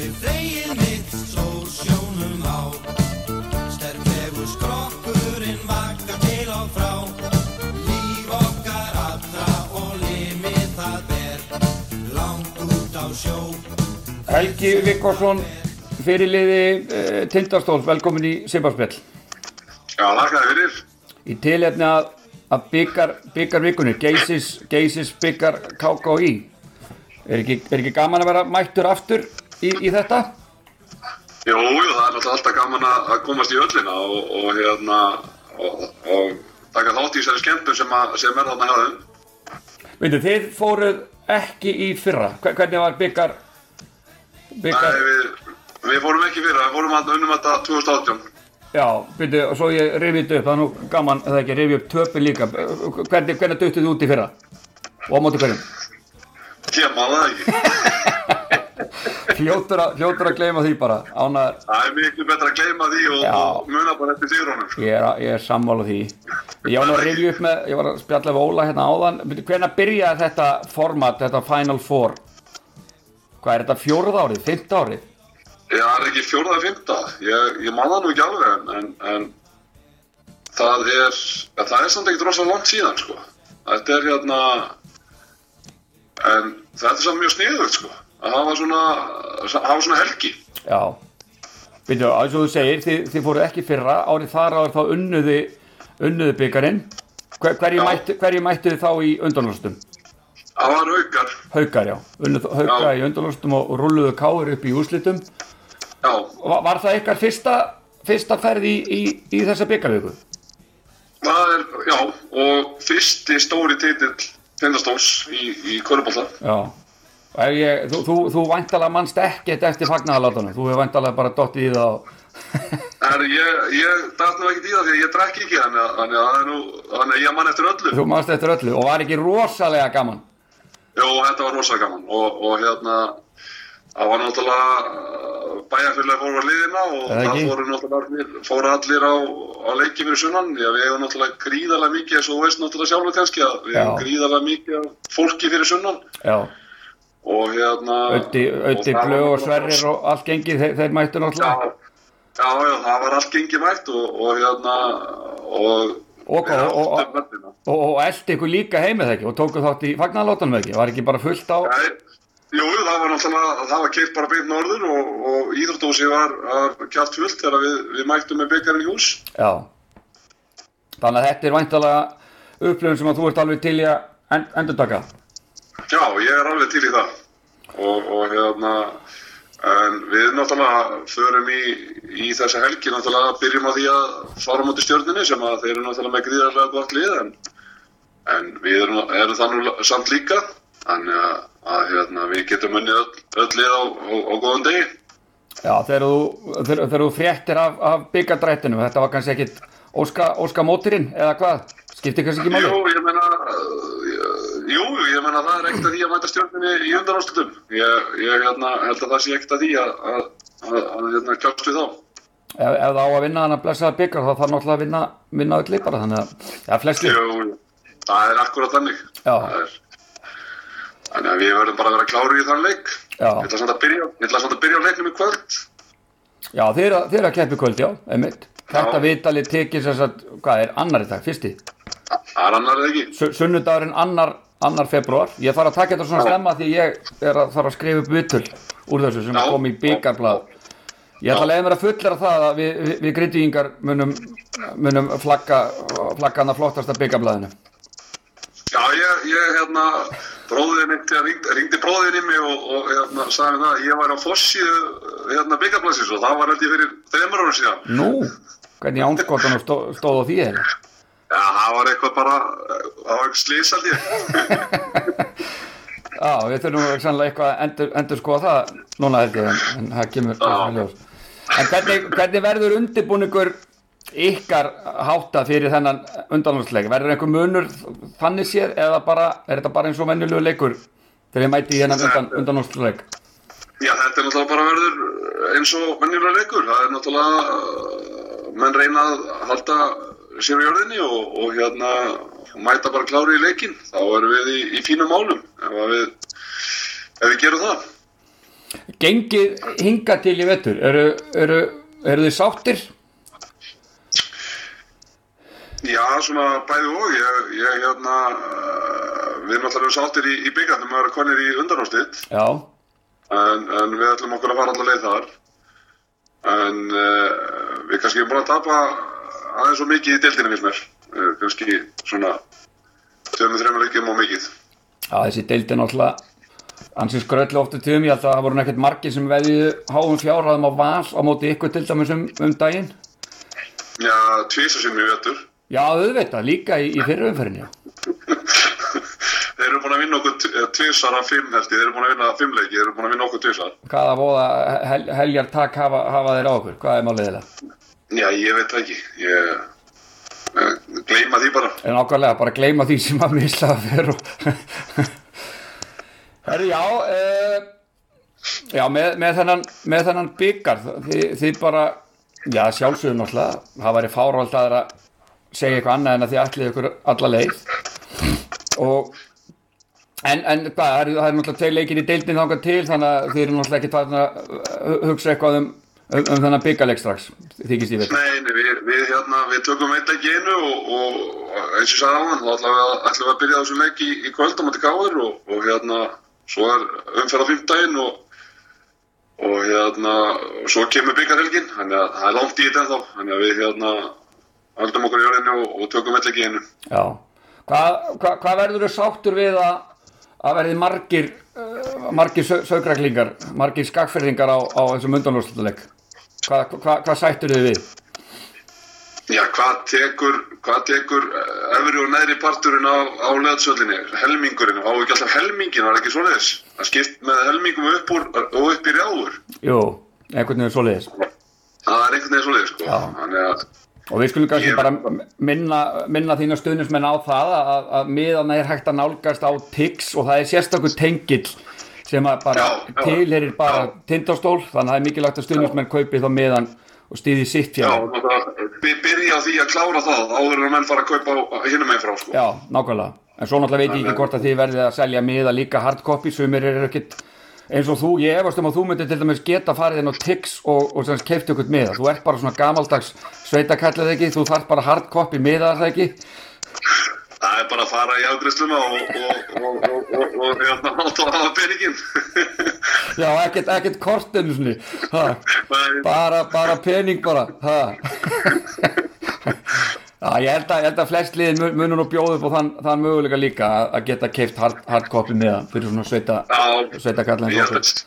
Við þegið mitt sól sjónum á Sterklegu skrokkurinn vakka til og frá Líf okkar allra og limið það ber Langt út á sjó Helgi Vikkorsson, fyrirliði uh, Tindastóls, velkomin í Simbarspjall. Já, lakaði fyrir. Í tilefni að, að byggar, byggar vikunni, geisis, geisis byggar KKÍ. Er ekki, er ekki gaman að vera mættur aftur í, í þetta? Jú, jú, það er alltaf gaman að að komast í öllina og, og hérna, og, og taka þátt í þessari skemmtum sem, að, sem er þarna hefðum. Veitu, þið fóruð ekki í fyrra. Hver- Hvernig var byggar, byggar, Nei, við, við fórum ekki fyrir, við fórum að unnum þetta 2018. já, veitu, og svo ég rifið þetta upp, það er nú gaman, eða ekki, rifið upp töpin líka. Hvernig, hvernig döttuð þið út í fyrra? Og á móti hverjum? Ég maður það ekki. Hljótur að, að gleyma því bara, ánæður. Það er miklu betra að gleyma því og, og muna bara eftir sigrónum. Ég er, er sammála því. Ég var nú að rifja upp með, ég var að spjalla við Óla hérna áðan. Hvernig byrjaði þetta format, þetta Final Four? Hvað er þetta fjórða árið, fymta árið? Já, það er ekki fjórða að fymta. Ég, ég man það nú ekki alveg en, en, en það er, ja, það er samt ekkert rosalega langt síðan, sko. Þetta er hérna, en þetta er samt mjög sniðugt, sko. Að hafa svona, hafa svona helgi. Já. Veitu, eins og þú segir, þið, þið fóruð ekki fyrra, árið þar árið þá unnuði, unnuði byggarinn. Hver, hverju, mættu, hverju mættu þið þá í undanlústum? Það var aukar, Haukar, já. Unnuð hauka Já. í undanlústum og, rulluðu káir upp í úrslitum. já, Var, var það ykkar fyrsta, fyrsta ferð í, í, í þessa byggarviku? það er, já, og fyrsti stóri titill tindastóls í, í Körubólta. Já, ég, þú, þú, þú væntalega mannst ekkert eftir fagnaðalátunum, þú hefur væntalega bara dottið í það. Er, ég, ég dætt nú ekkert í það því að ég drekki ekki, þannig að, er ég man eftir öllu. þú mannst eftir öllu og var ekki rosalega gaman. Jó, þetta var rosa gaman og, og hérna, það var náttúrulega bæjarfélagi fóru á liðina og Það fóru náttúrulega fóru allir á, á leiki fyrir sunnan. Já, við hefum náttúrulega gríðarlega mikið, eins og þú veist náttúrulega sjálfur kannski, að við Já. hefum gríðarlega mikið fólki fyrir sunnan Já, og hérna... Var Blöð og Sverrir og allt gengið, þeir, þeir mættu náttúrulega. já, já, það var allt gengið mætt og, og hérna, og... Og- eldi ykkur líka heimið ekki og tóku þátt í fagnaðalátunum ekki, var ekki bara fullt á... Nei, jú, það var náttúrulega, það var keitt bara beint norður og, og íþróttúsi var, kjátt fullt þegar við, við mættum með byggarinn í hús. Já, þannig að þetta er væntalega upplifun sem að þú ert alveg til í að end, endurtaka. Já, ég er alveg til í það. Og, og hérna, en við náttúrulega förum í, í þessa helgi náttúrulega byrjum á því að fara á móti stjörninni sem að þeir eru náttúrulega með gríðarlega gott lið en, en við erum, erum það nú samt líka. Þannig að, að hérna, við getum unnið öll, öll lið á, á, á góðan degi. Já, þegar þú, þegar, þegar þú fréttir af, af byggardrættinu, þetta var kannski ekkit óska, óska móturinn eða hvað? Skiptir kannski ekki máli? Jú, ég meina, jú, ég meina það er ekkert að því að mæta stjórninni í undanáslutum. Ég, ég hérna, held að það sé ekkert að því að, að, að, að hérna, kjást við þá. Ef, ef það á að vinna hann að blessa byggar þá þarf náttúrulega að vinna, vinna öll bara þannig að, já, flestir. Jú, það er akkurat þannig. Já. Þannig að við verðum bara að vera klári í þann leik. Já. Ég ætla samt að byrja, ég ætla samt að byrja á leiknum í kvöld. Já, þeir þeir að keppi kvöld, já, einmitt. Þetta viðtalið tekið þess að, hvað er, annar í dag, fyrsti? Það er annar eða ekki. Su- Sunnudagurinn annar, annar februar. Ég þarf að taka þetta svona stemma því ég er að þarf að skrifa upp viðtöl úr þessu sem kom í byggarblad. Ég ætla að leiða mér að fullera það að við, við, við grindugingar munum, munum flagga, flagga hann að flottasta byggarbladinu. Já, ég, ég hérna, bróðin ringdi, bróðin í mig og, og hérna, sagði mér það að ég var á fossíu hérna, byggarblæsins og það var ég fyrir þreymur árum síðan. Nú, hvernig ánskotanum stó, stóð á því eða? Já, það var eitthvað bara, var eitthvað slís held ég. Já, við þurfum sannlega eitthvað að endur, endur skoða það núna held ég, en, það kemur. En hvernig, hvernig verður undirbúningur ykkar hátta fyrir þennan undanlóðsleik? Verður einhver munur þannig séð eða bara, er þetta bara eins og venjulegu leikur þegar ég mæti í þennan undan, undanlóðsleik? Já, þetta er náttúrulega bara verður eins og venjulega leikur. Það er náttúrulega, menn reyna að halda sér á jörðinni og, og hérna mæta bara klári í leikin. Þá erum við í, í fínum málum ef, við, ef við gerum það. Gengið hinga til í vettur, eru, eru, eru þið sáttir? Já, svona bæði og, ég, ég hérna, uh, við erum alltaf sáttir í, í byggjarnum að vera konir í undanústitt, Já, en, en við ætlum okkur að fara allar leið þar. En uh, við kannski erum búin að tapa aðeins og mikið í deildinu fyrst mér, uh, kannski svona tveimur, þreimur leikjum og mikið. Já, þessi deildi náttúrulega ansins skröllu ofta tíðum, ég held að það voru nekkert margir sem veðiðu háum fjárhæðum á val á móti ykkur til dæmis um, um daginn. Já, tvísa sem ég vetur. Já, auðvitað, líka í, í fyrirumferðinni. Þeir eru búin að vinna okkur tvísar af fimm held ég, þeir eru búin að vinna fimm leiki, þeir eru búin að vinna okkur tvísar. Hvaða voða hel, heljar takk hafa, hafa þeir á okkur? Hvað er málið þeirra? Já, ég veit það ekki, ég uh, gleyma því bara. En ákvæmlega, bara gleyma því sem að misla það fyrir. Herri, já, uh, já, með, með þennan, þennan byggar, þið, þið bara, já, sjálfsögum náttúrulega, það væri fárvald að segja eitthvað annað en að þið ætlið ykkur alla leið og en, en það er, náttúrulega tvei leikir í deildin þangað til þannig að þið eru náttúrulega ekki að hugsa eitthvað um, um, þennan byggarleik strax, þykist ég veit. Nei, nei við, við, hérna, við tökum eitt í einu og, og eins og hann, þá ætlum við, að- að byrja þessum leik í, í kvöld á mæti gáður og, og hérna, svo er umferð á fimmtægin og, og hérna, svo kemur byggarhelgin, þannig að það er langt í þetta ennþá, þannig að við hérna, höldum okkur í jörðinu og, og tökum eitt í einu. Já, hvað hva, hva verður þú sáttur við að, að verði margir, uh, margir saugræklingar, margir skakferðingar á, á þessum undanlúsleik? Hvað hva, hva sættur þið við? Já, hvað tekur, hvað tekur eh, efri og neðri parturinn á, á leðsöllinni, helmingurinn, á ekki alltaf helmingin, var ekki svoleiðis? Það skipt með helmingum upp úr og upp í rjáður. Jú, einhvern veginn svoleiðis. Það er einhvern veginn svoleiðis, sko. Já. Þannig að, Og við skulum kannski Ég- bara minna, minna þína stuðnismenn á það að, að miðan er hægt að nálgast á TIX og það er sérstakur tengill sem bara tilherir bara tindastól, þannig að það er mikilvægt að stuðnismenn kaupi þá miðan og stýði sitt náttúrulega, við byrja því að klára það áður en menn fara að kaupa á hinum einn frá, sko. Já, nákvæmlega. En svo náttúrulega veit ég ekki hvort að þið verðið að selja miða líka hardcopy, sumir eru ekkit eins og þú, ég efast um að þú myndir til dæmis geta farið inn á Tix og, og sem keifti ykkur miða. Þú ert bara svona gamaldags sveitakallið ekki, þú þarf bara hardcopy miða það ekki. Það er bara að fara í afgriðsluna og, hérna átt að hafa peningin. Já, ekkert, svona, ha, Nei, bara, bara pening bara. Já, ég held að, að flest liðin mun- munu nú bjóða upp og þann, þann möguleika líka að, að geta keift hard, hardcopy miða fyrir svona sveita, Já, sveitakallið ég að,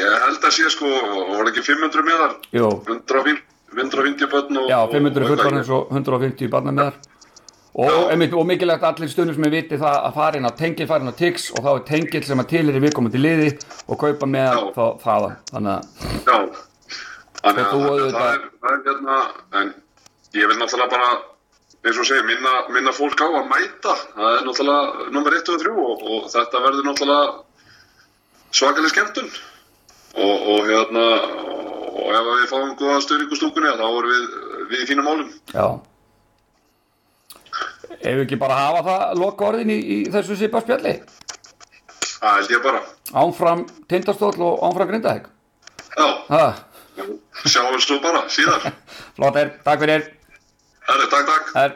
ég held að sé sko, var ekki 500 meðar? Jú. 150, 150 börn og... Já, 500 og- fullorðins og 150 barna með þar og, einmitt, og mikilvægt allir stundum sem við viti það að fara inn á tengil, fara inn á Tix og þá er tengil sem að til er í viðkomandi liði og kaupa með þá þaðan. Þannig að, það er, það er hérna, en ég vil náttúrulega bara, eins og segja, minna, minna fólk á að mæta, það er náttúrulega nummer 1 og 3 og, og þetta verður náttúrulega svakalig skemmtun. Og, og hérna, og ef við fáum góða stöðning úr stúkunni, þá erum við, við í fínum málum. já ef við ekki bara hafa það loka orðin í, í þessu sipa spjalli? Það held ég bara. ánfram tindastóll og ánfram grindahegg Já, ha, sjáum við svo bara síðar. flott er, takk fyrir. Herri, takk, takk. er